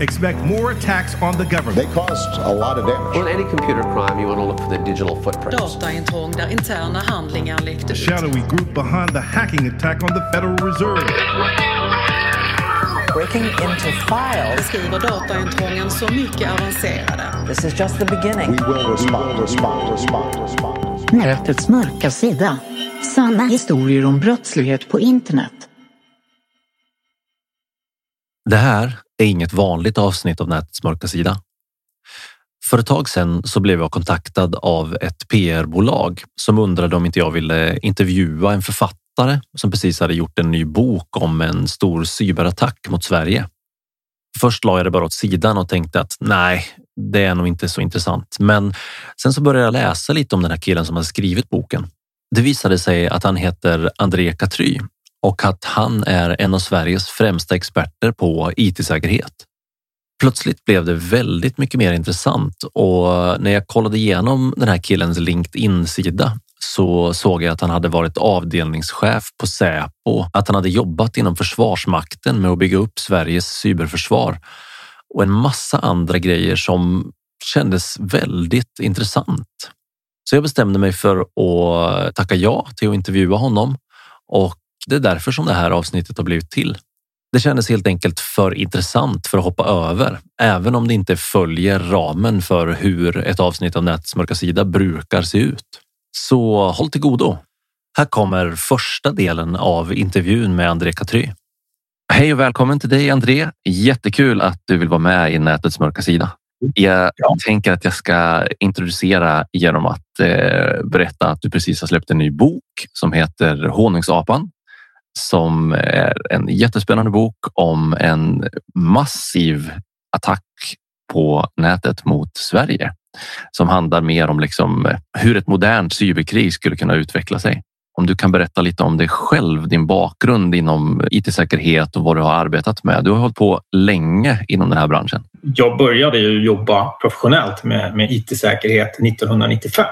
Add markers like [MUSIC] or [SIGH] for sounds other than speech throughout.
Expect more attacks on the government. They caused a lot of damage. On any computer crime, you want to look for the digital footprints. Dataintrång där interna handlingar läckte The ut. shadowy group behind the hacking attack on the Federal Reserve. breaking into files. Beskriver dataintrången så mycket avancerade. This is just the beginning. We will respond, we will respond, respond, respond. Nätets mörka sida. Sanna historier om brottslighet på internet. Det här är inget vanligt avsnitt av nätets mörka sida. För ett tag sedan så blev jag kontaktad av ett PR-bolag som undrade om inte jag ville intervjua en författare som precis hade gjort en ny bok om en stor cyberattack mot Sverige. Först la jag det bara åt sidan och tänkte att nej, det är nog inte så intressant. Men sen så började jag läsa lite om den här killen som hade skrivit boken. Det visade sig att han heter André Katry och att han är en av Sveriges främsta experter på IT-säkerhet. Plötsligt blev det väldigt mycket mer intressant och när jag kollade igenom den här killens LinkedIn-sida så såg jag att han hade varit avdelningschef på Säpo, att han hade jobbat inom Försvarsmakten med att bygga upp Sveriges cyberförsvar och en massa andra grejer som kändes väldigt intressant. Så jag bestämde mig för att tacka ja till att intervjua honom och det är därför som det här avsnittet har blivit till. Det kändes helt enkelt för intressant för att hoppa över, även om det inte följer ramen för hur ett avsnitt av Nätets mörka sida brukar se ut. Så håll till godo. Här kommer första delen av intervjun med André Katry. Hej och välkommen till dig André. Jättekul att du vill vara med i Nätets mörka sida. Jag tänker att jag ska introducera genom att eh, berätta att du precis har släppt en ny bok som heter Honungsapan som är en jättespännande bok om en massiv attack på nätet mot Sverige som handlar mer om liksom eh, hur ett modernt cyberkrig skulle kunna utveckla sig. Om du kan berätta lite om dig själv, din bakgrund inom IT-säkerhet och vad du har arbetat med. Du har hållit på länge inom den här branschen. Jag började ju jobba professionellt med, med IT-säkerhet 1995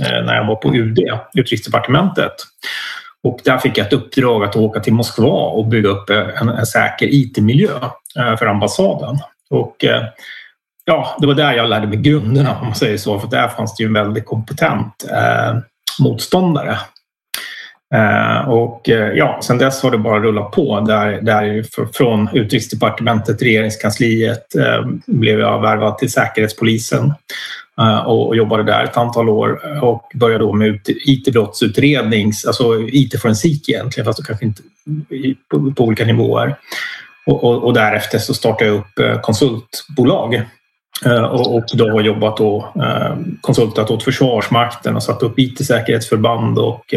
eh, när jag var på UD, Utrikesdepartementet. Och där fick jag ett uppdrag att åka till Moskva och bygga upp eh, en, en säker IT-miljö eh, för ambassaden. Och eh, ja, det var där jag lärde mig grunderna om man säger så, för där fanns det ju en väldigt kompetent eh, motståndare. Eh, och eh, ja, sen dess har det bara rullat på. Där, där från Utrikesdepartementet, regeringskansliet, eh, blev jag värvad till Säkerhetspolisen Eh, och, jobbade där ett antal år eh, och började då med IT-brottsutredning, alltså IT-forensik egentligen, fast kanske inte på, på olika nivåer. Och, och, och, därefter så startade jag upp eh, konsultbolag och då har jobbat då, konsultat åt Försvarsmakten och satt upp IT-säkerhetsförband och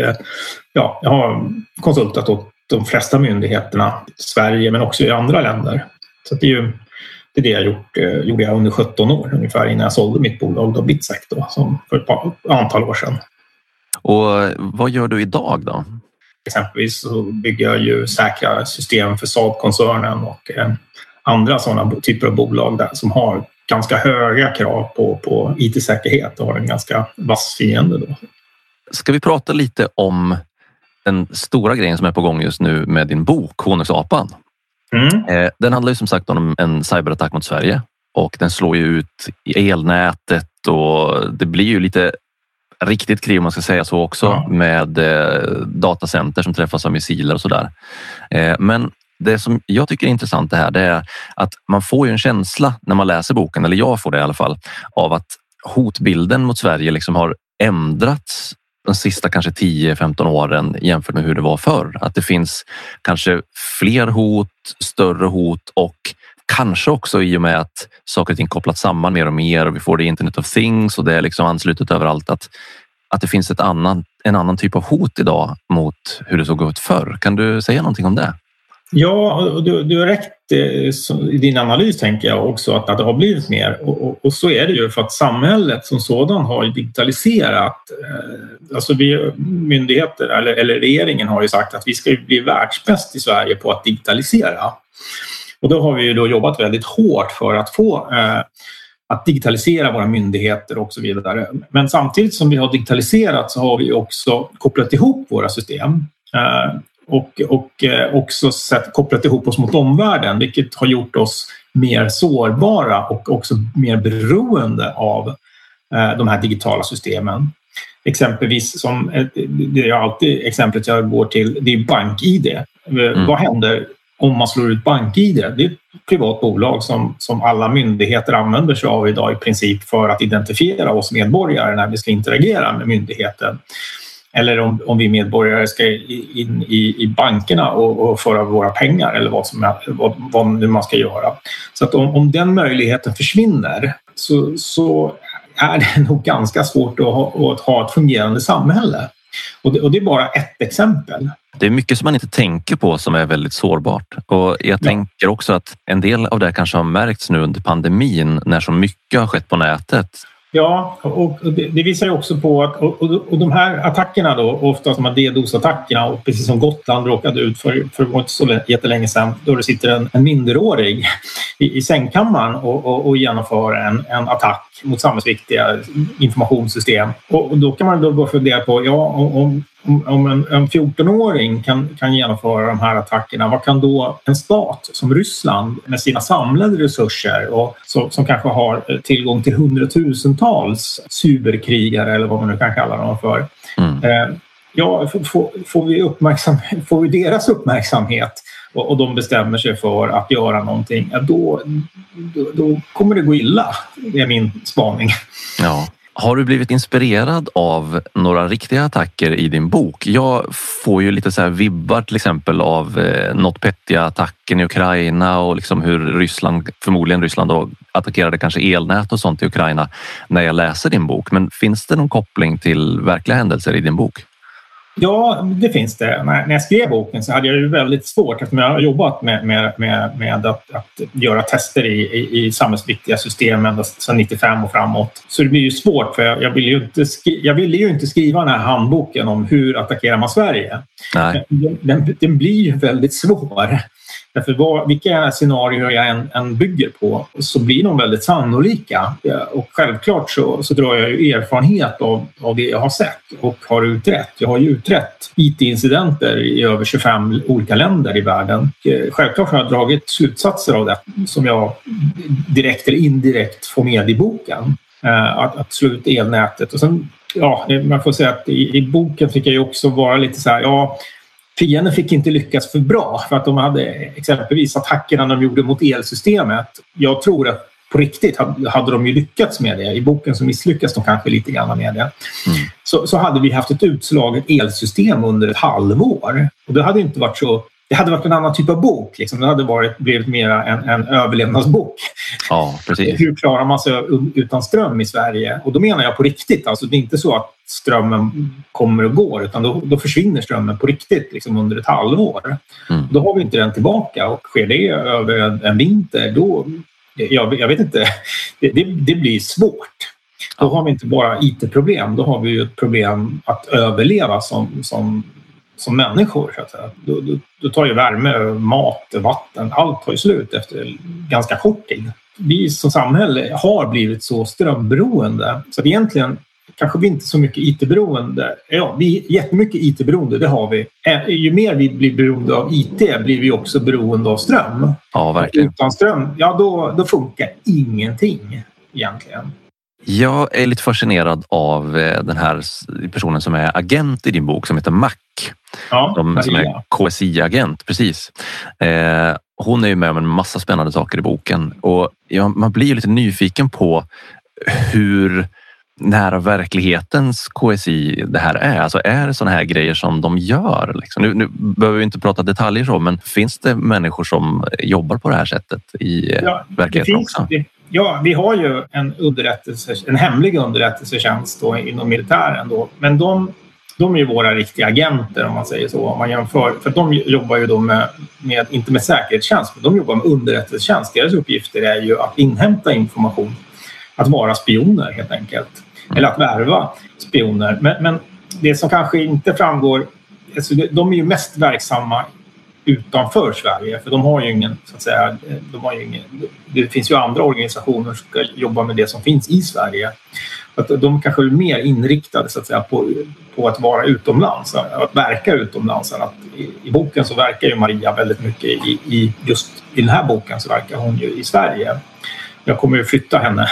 ja, jag har konsultat åt de flesta myndigheterna i Sverige men också i andra länder. Så det är ju det, är det jag gjort, gjorde jag under 17 år ungefär innan jag sålde mitt bolag då, Bitsec då, som för ett par, antal år sedan. Och vad gör du idag då? Exempelvis så bygger jag ju säkra system för Saab-koncernen och eh, andra sådana typer av bolag där som har ganska höga krav på, på IT-säkerhet och har en ganska vass fiende. Då. Ska vi prata lite om den stora grejen som är på gång just nu med din bok Honungsapan? Mm. Eh, den handlar ju som sagt om en cyberattack mot Sverige och den slår ju ut i elnätet och det blir ju lite riktigt krig om man ska säga så också ja. med eh, datacenter som träffas av missiler och sådär. Eh, men det som jag tycker är intressant det här det är att man får ju en känsla när man läser boken, eller jag får det i alla fall, av att hotbilden mot Sverige liksom har ändrats de sista kanske 10-15 åren jämfört med hur det var förr. Att det finns kanske fler hot, större hot och kanske också i och med att saker och ting kopplats samman mer och mer och vi får det Internet of Things och det är liksom anslutet överallt att, att det finns ett annan, en annan typ av hot idag mot hur det såg ut förr. Kan du säga någonting om det? Ja, du, du har rätt eh, i din analys tänker jag också att, att det har blivit mer och, och, och, så är det ju för att samhället som sådan har digitaliserat. Eh, alltså vi myndigheter eller, eller regeringen har ju sagt att vi ska bli världsbäst i Sverige på att digitalisera. Och då har vi ju då jobbat väldigt hårt för att få eh, att digitalisera våra myndigheter och så vidare. Men samtidigt som vi har digitaliserat så har vi också kopplat ihop våra system. Eh, och, och eh, också sett, kopplat ihop oss mot omvärlden vilket har gjort oss mer sårbara och också mer beroende av eh, de här digitala systemen. Exempelvis som det är alltid exemplet jag går till, det är BankID. Mm. Vad händer om man slår ut BankID? Det är ett privat bolag som, som alla myndigheter använder sig av idag i princip för att identifiera oss medborgare när vi ska interagera med myndigheten eller om, om vi medborgare ska in i, i bankerna och, och föra våra pengar eller vad, som är, vad, vad man ska göra. Så att om, om den möjligheten försvinner så, så är det [LAUGHS] nog ganska svårt att ha, att ha ett fungerande samhälle. Och det, och det, är bara ett exempel. Det är mycket som man inte tänker på som är väldigt sårbart. Och jag ja. tänker också att en del av det kanske har märkts nu under pandemin när så mycket har skett på nätet. Ja, och det visar ju också på att och, och de här attackerna då, ofta som DDoS-attackerna och precis som Gotland råkade ut för, för inte så jättelänge sedan då det sitter en, en minderårig i, i sängkammaren och, och, och genomför en, en attack mot samhällsviktiga informationssystem. Och, och då kan man då börja fundera på, ja om, om en, en 14-åring kan, kan genomföra de här attackerna, vad kan då en stat som Ryssland med sina samlade resurser och så, som kanske har tillgång till hundratusentals cyberkrigare eller vad man nu kan kalla dem för. Mm. Eh, ja, får, får, vi uppmärksam, [LAUGHS] får vi deras uppmärksamhet och, och de bestämmer sig för att göra någonting, då, då, då kommer det gå illa. Är min spaning. Ja. Har du blivit inspirerad av några riktiga attacker i din bok? Jag får ju lite så här vibbar till exempel av eh, NotPetya-attacken i Ukraina och liksom hur Ryssland, förmodligen Ryssland då, attackerade kanske elnät och sånt i Ukraina när jag läser din bok. Men finns det någon koppling till verkliga händelser i din bok? Ja, det finns det. När jag skrev boken så hade jag ju väldigt svårt eftersom jag har jobbat med, med, med, med att, att, göra tester i, i, i samhällsviktiga system ända sedan 95 och framåt. Så det blir ju svårt för jag, jag ville ju inte, skri, jag ville ju inte skriva den här handboken om hur attackerar man Sverige. Nej. Den, den, den blir ju väldigt svår. Därför vad, vilka scenarier jag än, än, bygger på så blir de väldigt sannolika. Och självklart så, så drar jag ju erfarenhet av, av det jag har sett och har utrett. Jag har ju utrett IT-incidenter i över 25 olika länder i världen. Eh, självklart har jag dragit slutsatser av det som jag direkt eller indirekt får med i boken. Eh, att, att slå ut elnätet. Och sen, ja, man får säga att i, i boken fick jag ju också vara lite så här, ja fienden fick inte lyckas för bra för att de hade exempelvis attackerna de gjorde mot elsystemet. Jag tror att på riktigt hade de ju lyckats med det. I boken så misslyckas de kanske lite grann med det. Mm. Så, så hade vi haft ett utslaget elsystem under ett halvår. Och det hade inte varit så det hade varit en annan typ av bok. Liksom. Det hade varit, blivit mer en, en överlevnadsbok. Ja, precis. Hur klarar man sig utan ström i Sverige? Och då menar jag på riktigt. Alltså, det är inte så att strömmen kommer och går utan då, då försvinner strömmen på riktigt liksom under ett halvår. Mm. Då har vi inte den tillbaka och sker det över en, en vinter då, jag, jag vet inte, det, det, det blir svårt. Då har vi inte bara IT-problem, då har vi ett problem att överleva som, som som människor. Så att säga. Då, då, då tar ju värme, mat, vatten, allt tar ju slut efter ganska kort tid. Vi som samhälle har blivit så strömberoende så att egentligen kanske vi inte så mycket IT-beroende. Ja, vi är jättemycket IT-beroende, det har vi. Ju mer vi blir beroende av IT blir vi också beroende av ström. Ja, verkligen. Utan ström, ja då, då funkar ingenting egentligen. Jag är lite fascinerad av eh, den här personen som är agent i din bok som heter Mac. Ja, De, som är KSI-agent, precis. Eh, hon är ju med om en massa spännande saker i boken och ja, man blir lite nyfiken på hur nära verklighetens KSI det här är. Alltså är det sådana här grejer som de gör? Liksom? Nu, nu behöver vi inte prata detaljer så, men finns det människor som jobbar på det här sättet i ja, verkligheten finns, också? Det, ja, vi har ju en, underrättelse, en hemlig underrättelsetjänst då, inom militären. Då, men de, de är ju våra riktiga agenter om man säger så. Om man jämför, för de jobbar ju då med, med, inte med säkerhetstjänst, men de jobbar med underrättelsetjänst. Deras uppgifter är ju att inhämta information. Att vara spioner helt enkelt eller att värva spioner. Men, men det som kanske inte framgår, alltså de är ju mest verksamma utanför Sverige för de har ju ingen, så att säga, de har ju ingen, det finns ju andra organisationer som ska jobba med det som finns i Sverige. Att de kanske är mer inriktade så att säga, på, på att vara utomlands, att verka utomlands. Att i, I boken så verkar ju Maria väldigt mycket i, i just i den här boken så verkar hon ju i Sverige. Jag kommer ju flytta henne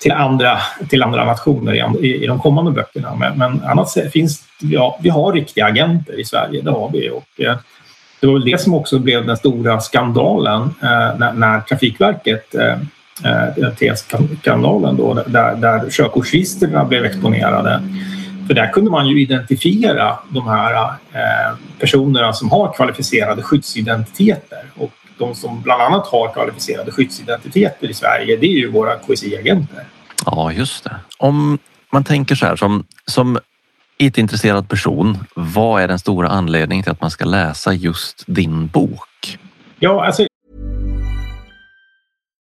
till andra, till andra nationer i, i de kommande böckerna. Men, men annars finns ja, vi har riktiga agenter i Sverige, det har vi. Och, eh, det var väl det som också blev den stora skandalen eh, när, när Trafikverket eh, eh TS-skandalen då, där, där körkortsregistren blev exponerade. För där kunde man ju identifiera de här eh, personerna som har kvalificerade skyddsidentiteter. Och de som bland annat har kvalificerade skyddsidentiteter i Sverige, det är ju våra KSI-agenter. Ja, just det. Om man tänker så här som, som IT-intresserad person, vad är den stora anledningen till att man ska läsa just din bok? Ja, alltså...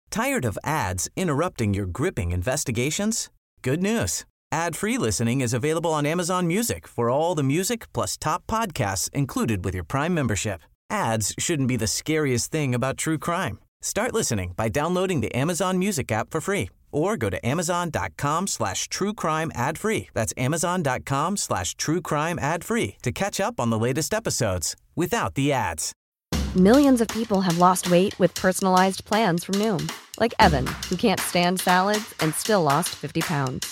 Tired of ads interrupting your gripping investigations? Good news! Ad-free listening is available on Amazon Music for all the music plus top podcasts included with your Prime membership. Ads shouldn't be the scariest thing about true crime. Start listening by downloading the Amazon Music app for free or go to amazon.com slash true crime ad free. That's amazon.com slash true crime ad free to catch up on the latest episodes without the ads. Millions of people have lost weight with personalized plans from Noom, like Evan, who can't stand salads and still lost 50 pounds.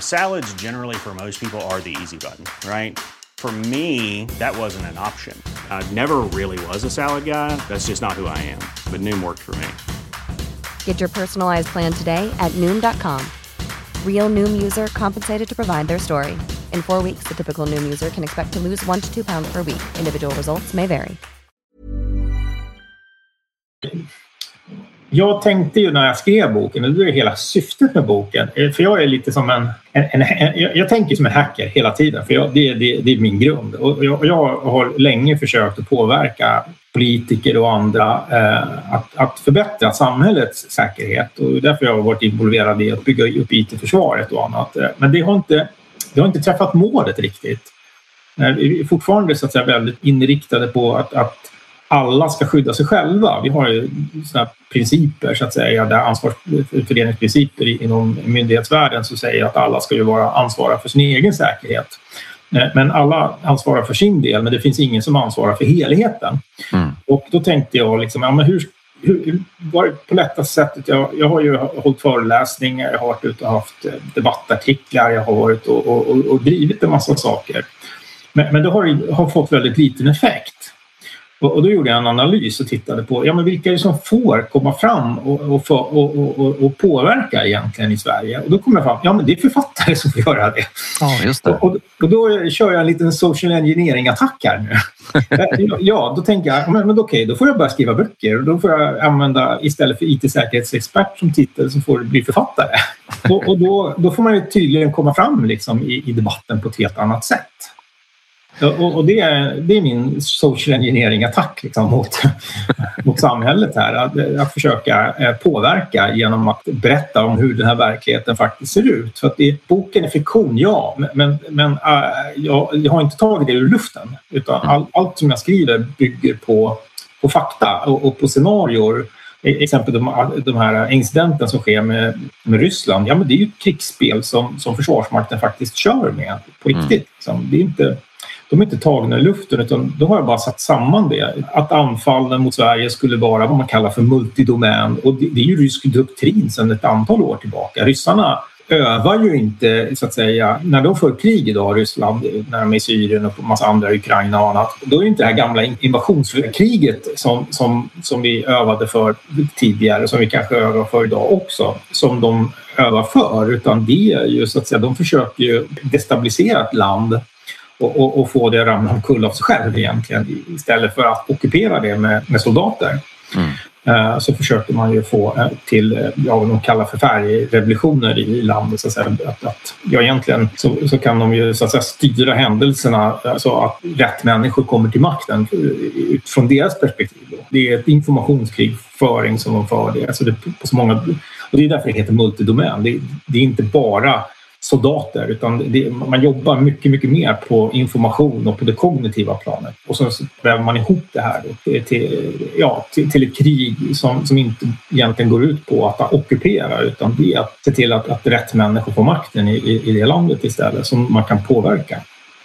Salads generally for most people are the easy button, right? For me, that wasn't an option. I never really was a salad guy. That's just not who I am. But Noom worked for me. Get your personalized plan today at Noom.com. Real Noom user compensated to provide their story. In four weeks, the typical Noom user can expect to lose one to two pounds per week. Individual results may vary. Jag tänkte ju när jag skrev boken, och det är hela syftet med boken, eh, för jag är lite som en... en, en, en jag tänker som en hacker hela tiden, för jag, det, det, det, är min grund. Och jag, jag, har länge försökt att påverka politiker och andra eh, att, att, förbättra samhällets säkerhet. Och därför har jag varit involverad i att bygga upp IT-försvaret och annat. Eh, men det har inte, det har inte träffat målet riktigt. Eh, vi är fortfarande så att säga, väldigt inriktade på att, att alla ska skydda sig själva. Vi har ju såna principer, så att säga, där ansvarsfördelningsprinciper inom myndighetsvärlden som säger att alla ska ju vara ansvariga för sin egen säkerhet. Eh, men alla ansvarar för sin del, men det finns ingen som ansvarar för helheten. Mm. Och då tänkte jag, liksom, ja, men hur, hur, var på lättaste sättet? Jag, jag har ju hållit föreläsningar, jag har varit ute och haft eh, debattartiklar, jag har varit och, och, och, och drivit en massa saker. Men, men det har, har fått väldigt liten effekt. Och, då gjorde jag en analys och tittade på ja, men vilka är det som får komma fram och, och, och, och, påverka egentligen i Sverige. Och då kom jag fram ja men det är författare som får göra det. Ja, just det. Och, då kör jag en liten social engineering-attack här nu. [LAUGHS] ja, då tänker jag men, men okej, då får jag börja skriva böcker. Och då får jag använda, istället för IT-säkerhetsexpert som titel, så får du bli författare. [LAUGHS] och och då, då får man ju tydligen komma fram liksom, i, i debatten på ett helt annat sätt. Och, och det, är, det är min social engineering-attack liksom, mot, [LAUGHS] mot samhället här. Att, att försöka eh, påverka genom att berätta om hur den här verkligheten faktiskt ser ut. För att det, boken är fiktion, ja, men, men uh, jag, jag, har inte tagit det ur luften. Utan all, allt som jag skriver bygger på, på fakta och, och på scenarier exempel de, de här incidenten som sker med, med Ryssland, ja men det är ju ett krigsspel som, som Försvarsmakten faktiskt kör med på riktigt. Mm. Liksom. Det är inte, de är inte tagna i luften utan då har jag bara satt samman det. Att anfallen mot Sverige skulle vara vad man kallar för multidomän och det, det är ju rysk doktrin sedan ett antal år tillbaka. Ryssarna övar ju inte, så att säga, när de för krig idag, Ryssland, när de är i Syrien och massa andra, Ukraina och annat, då är det inte det här gamla invasionskriget som, som, som vi övade för tidigare, som vi kanske övar för idag också, som de övar för, utan det är ju så att säga, de försöker ju destabilisera ett land och, och, och få det att ramla omkull av sig själv egentligen istället för att ockupera det med, med soldater. Mm. Eh, så försöker man ju få eh, till eh, ja, vad de kallar för färgrevolutioner i landet. Så att, säga. Att, att, ja, egentligen så, så, kan de ju så att säga, styra händelserna så att rätt människor kommer till makten utifrån deras perspektiv. Då. Det är ett informationskrigföring som de för. Det. Alltså det, på så många, och det är därför det heter multidomän. Det, det är inte bara soldater utan det, man jobbar mycket, mycket mer på information och på det kognitiva planet. Och så väver man ihop det här till, ja, till, till, ett krig som, som inte egentligen går ut på att ockupera utan det är att se till att, att rätt människor får makten i, i, i det landet istället som man kan påverka.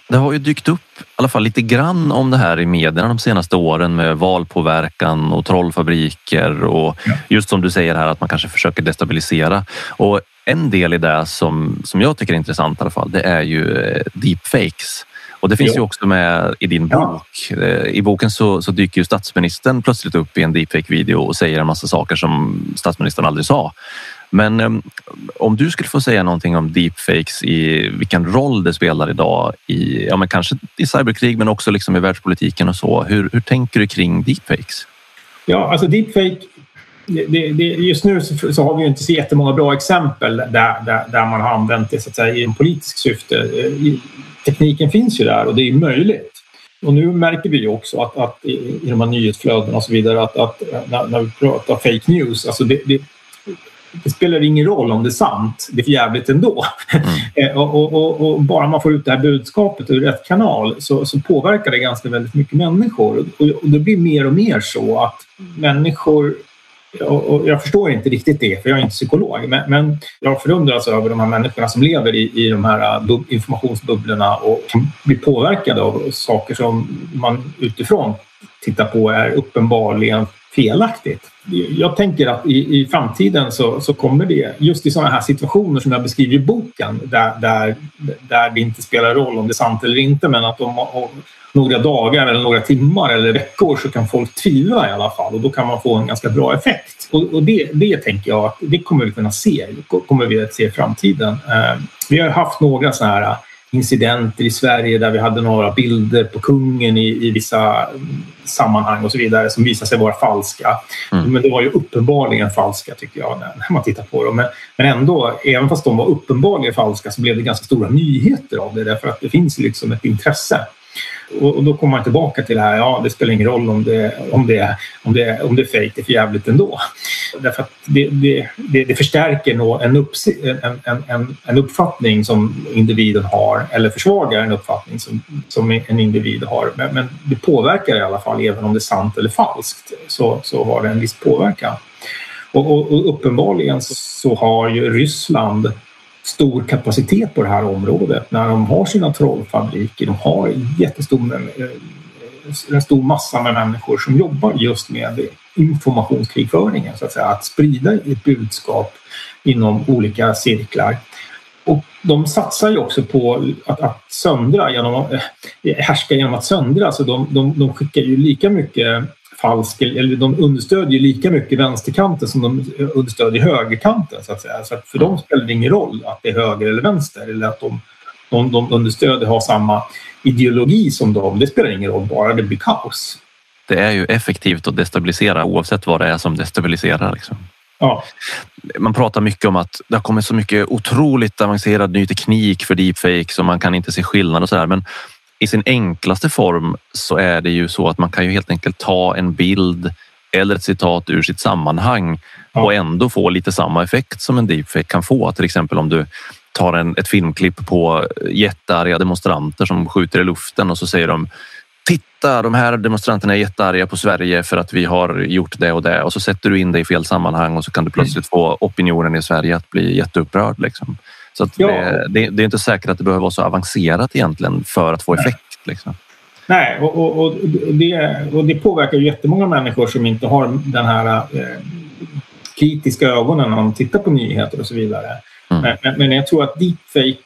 Det har ju dykt upp i alla fall lite grann om det här i medierna de senaste åren med valpåverkan och trollfabriker och just som du säger här att man kanske försöker destabilisera. Och en del i det som, som jag tycker är intressant i alla fall, det är ju eh, deepfakes. Och det finns jo. ju också med i din bok. Ja. Eh, I boken så, så, dyker ju statsministern plötsligt upp i en deepfake-video och säger en massa saker som statsministern aldrig sa. Men um, om du skulle få säga någonting om deepfakes i vilken roll det spelar idag i, ja men kanske i cyberkrig men också liksom i världspolitiken och så. Hur, hur tänker du kring deepfakes? Ja, alltså deepfake det, det, just nu så, så, har vi inte så jättemånga bra exempel där, där, där man har använt det så att säga, i en politisk syfte. Tekniken finns ju där och det är möjligt. Och nu märker vi ju också att, att i, i de här nyhetsflödena och så vidare att, att när, när, vi pratar fake news, alltså det, det, det, spelar ingen roll om det är sant, det är för jävligt ändå. Mm. [LAUGHS] Eh, och, och, och, och, bara man får ut det här budskapet ur rätt kanal så, så påverkar det ganska väldigt mycket människor. Och, och det blir mer och mer så att människor och jag förstår inte riktigt det, för jag är inte psykolog. Men, men jag förundras över de här människorna som lever i, i de här äh, informationsbubblorna och kan bli påverkade av saker som man utifrån tittar på är uppenbarligen felaktigt. Jag tänker att i, i framtiden så, så kommer det, just i sådana här situationer som jag beskriver i boken, där, där, där det inte spelar roll om det är sant eller inte, men att om, om några dagar eller några timmar eller veckor så kan folk tvivla i alla fall och då kan man få en ganska bra effekt. Och, och det, det tänker jag att det kommer vi kunna se, kommer vi att se i framtiden. Eh, vi har haft några sådana här incidenter i Sverige där vi hade några bilder på kungen i, i vissa sammanhang och så vidare som visade sig vara falska. Mm. Men det var ju uppenbarligen falska tycker jag när, när man tittar på dem. Men, men ändå, även fast de var uppenbarligen falska så blev det ganska stora nyheter av det därför att det finns liksom ett intresse. Och, då kommer man tillbaka till det här, ja det spelar ingen roll om det, om det, om det, om det är fejk, det är för jävligt ändå. Därför att det, det, det, det förstärker nog en, upps, en, en, en, uppfattning som individen har eller försvagar en uppfattning som, som en individ har. Men, men det påverkar i alla fall, även om det är sant eller falskt, så, så har det en viss påverkan. Och, och, och uppenbarligen så har ju Ryssland stor kapacitet på det här området när de har sina trollfabriker. De har jättestor eh, en stor massa med människor som jobbar just med informationskrigföringen, så att säga. Att sprida ett budskap inom olika cirklar. Och de satsar ju också på att, att söndra genom eh, härska genom att söndra. Så de, de, de skickar ju lika mycket falsk, eller de understödjer lika mycket vänsterkanten som de understödjer högerkanten. Så att säga. Så att för dem spelar det ingen roll att det är höger eller vänster eller att de, de, de understödjer har samma ideologi som dem. Det spelar ingen roll, bara det blir kaos. Det är ju effektivt att destabilisera oavsett vad det är som destabiliserar. Liksom. Ja. Man pratar mycket om att det har kommit så mycket otroligt avancerad ny teknik för deepfake så man kan inte se skillnad och så där. Men i sin enklaste form så är det ju så att man kan ju helt enkelt ta en bild eller ett citat ur sitt sammanhang ja. och ändå få lite samma effekt som en deepfake kan få. Till exempel om du tar en, ett filmklipp på jättearga demonstranter som skjuter i luften och så säger de Titta, de här demonstranterna är jättearga på Sverige för att vi har gjort det och det och så sätter du in det i fel sammanhang och så kan du plötsligt få opinionen i Sverige att bli jätteupprörd. Liksom. Så ja. det, det, är inte säkert att det behöver vara så avancerat egentligen för att få effekt. Liksom. Nej, och, och, och, det, och det påverkar ju jättemånga människor som inte har den här eh, kritiska ögonen när de tittar på nyheter och så vidare. Mm. Men, men jag tror att deepfake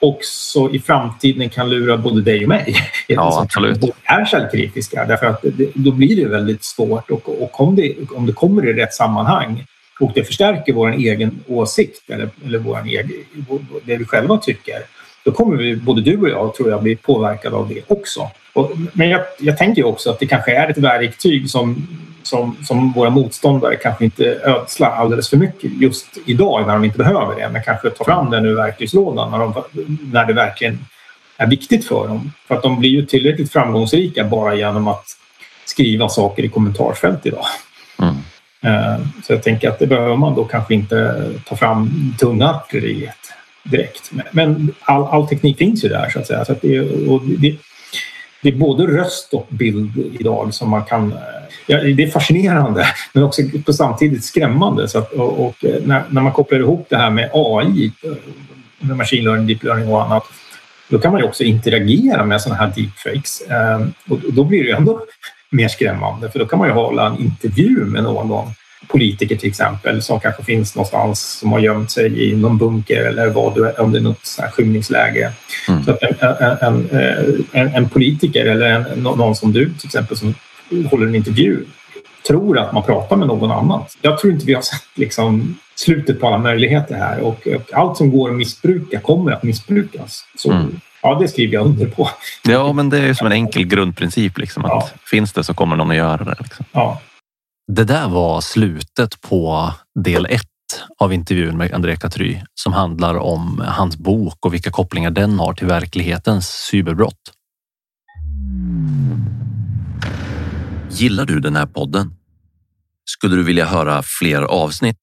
också i framtiden kan lura både dig och mig. [LAUGHS] Ja, absolut. Som är källkritiska. Därför att det, då blir det väldigt svårt och, och om, det, om det kommer i rätt sammanhang och det förstärker vår egen åsikt eller, eller vår egen, det vi själva tycker då kommer vi, både du och jag tror jag bli påverkade av det också. Och, men jag, jag tänker också att det kanske är ett verktyg som, som, som våra motståndare kanske inte ödslar alldeles för mycket just idag när de inte behöver det. Men kanske tar fram den ur verktygslådan när, de, när det verkligen är viktigt för dem. För att de blir ju tillräckligt framgångsrika bara genom att skriva saker i kommentarsfält idag. Mm. Eh, så jag tänker att det behöver man då kanske inte ta fram tunga artilleriet direkt. Men all, all, teknik finns ju där så att säga. Så att det, och det, det, är både röst och bild idag som man kan... Eh, ja, det är fascinerande [LAUGHS] men också på samtidigt skrämmande. Så att, och, och eh, när, när, man kopplar ihop det här med AI, med machine learning, deep learning och annat då kan man ju också interagera med sådana här deepfakes. Och då blir det ju ändå mer skrämmande för då kan man ju hålla en intervju med någon politiker till exempel som kanske finns någonstans som har gömt sig i någon bunker eller vad du, om det är något så skymningsläge. Mm. Så en, en, en, en, politiker eller en, någon som du till exempel som håller en intervju tror att man pratar med någon annan. Jag tror inte vi har sett liksom, slutet på alla möjligheter här och, och allt som går att missbruka kommer att missbrukas. Så, mm. Ja, det skriver jag under på. Ja, men det är som en enkel grundprincip. Liksom, att ja. Finns det så kommer någon att göra det. Liksom. Ja. Det där var slutet på del ett av intervjun med André Katry som handlar om hans bok och vilka kopplingar den har till verklighetens cyberbrott. Gillar du den här podden? Skulle du vilja höra fler avsnitt?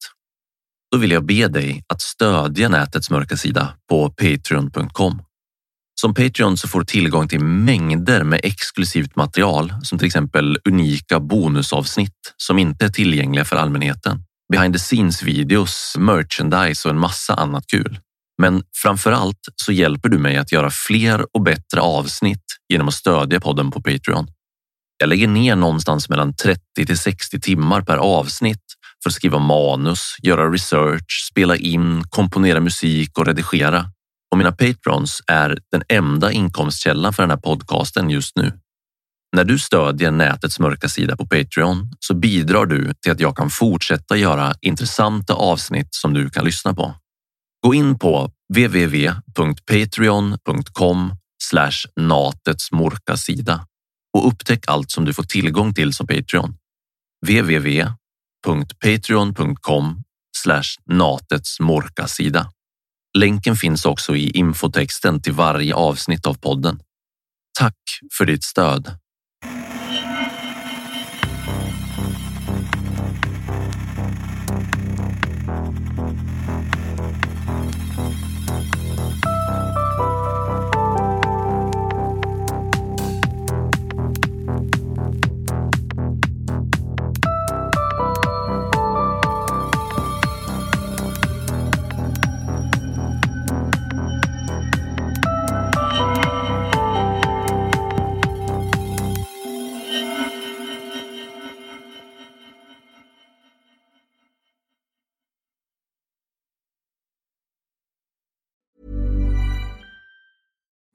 Då vill jag be dig att stödja nätets mörka sida på patreon.com. Som Patreon så får du tillgång till mängder med exklusivt material som till exempel unika bonusavsnitt som inte är tillgängliga för allmänheten. Behind the scenes videos, merchandise och en massa annat kul. Men framför allt så hjälper du mig att göra fler och bättre avsnitt genom att stödja podden på Patreon. Jag lägger ner någonstans mellan 30 till 60 timmar per avsnitt för att skriva manus, göra research, spela in, komponera musik och redigera och mina patrons är den enda inkomstkällan för den här podcasten just nu. När du stödjer nätets mörka sida på Patreon så bidrar du till att jag kan fortsätta göra intressanta avsnitt som du kan lyssna på. Gå in på www.patreon.com natets mörka sida och upptäck allt som du får tillgång till som Patreon. www.patreon.com natets mörka sida. Länken finns också i infotexten till varje avsnitt av podden. Tack för ditt stöd!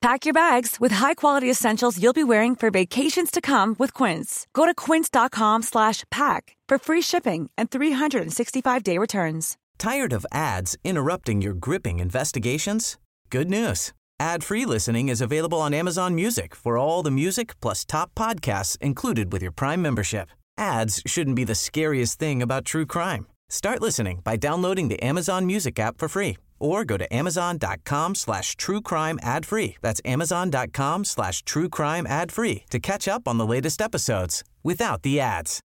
Pack your bags with high-quality essentials you'll be wearing for vacations to come with Quince. Go to quince.com slash pack for free shipping and 365-day returns. Tired of ads interrupting your gripping investigations? Good news. Ad-free listening is available on Amazon Music for all the music plus top podcasts included with your Prime membership. Ads shouldn't be the scariest thing about true crime. Start listening by downloading the Amazon Music app for free or go to amazon.com slash true crime ad free. That's amazon.com slash true crime ad free to catch up on the latest episodes without the ads.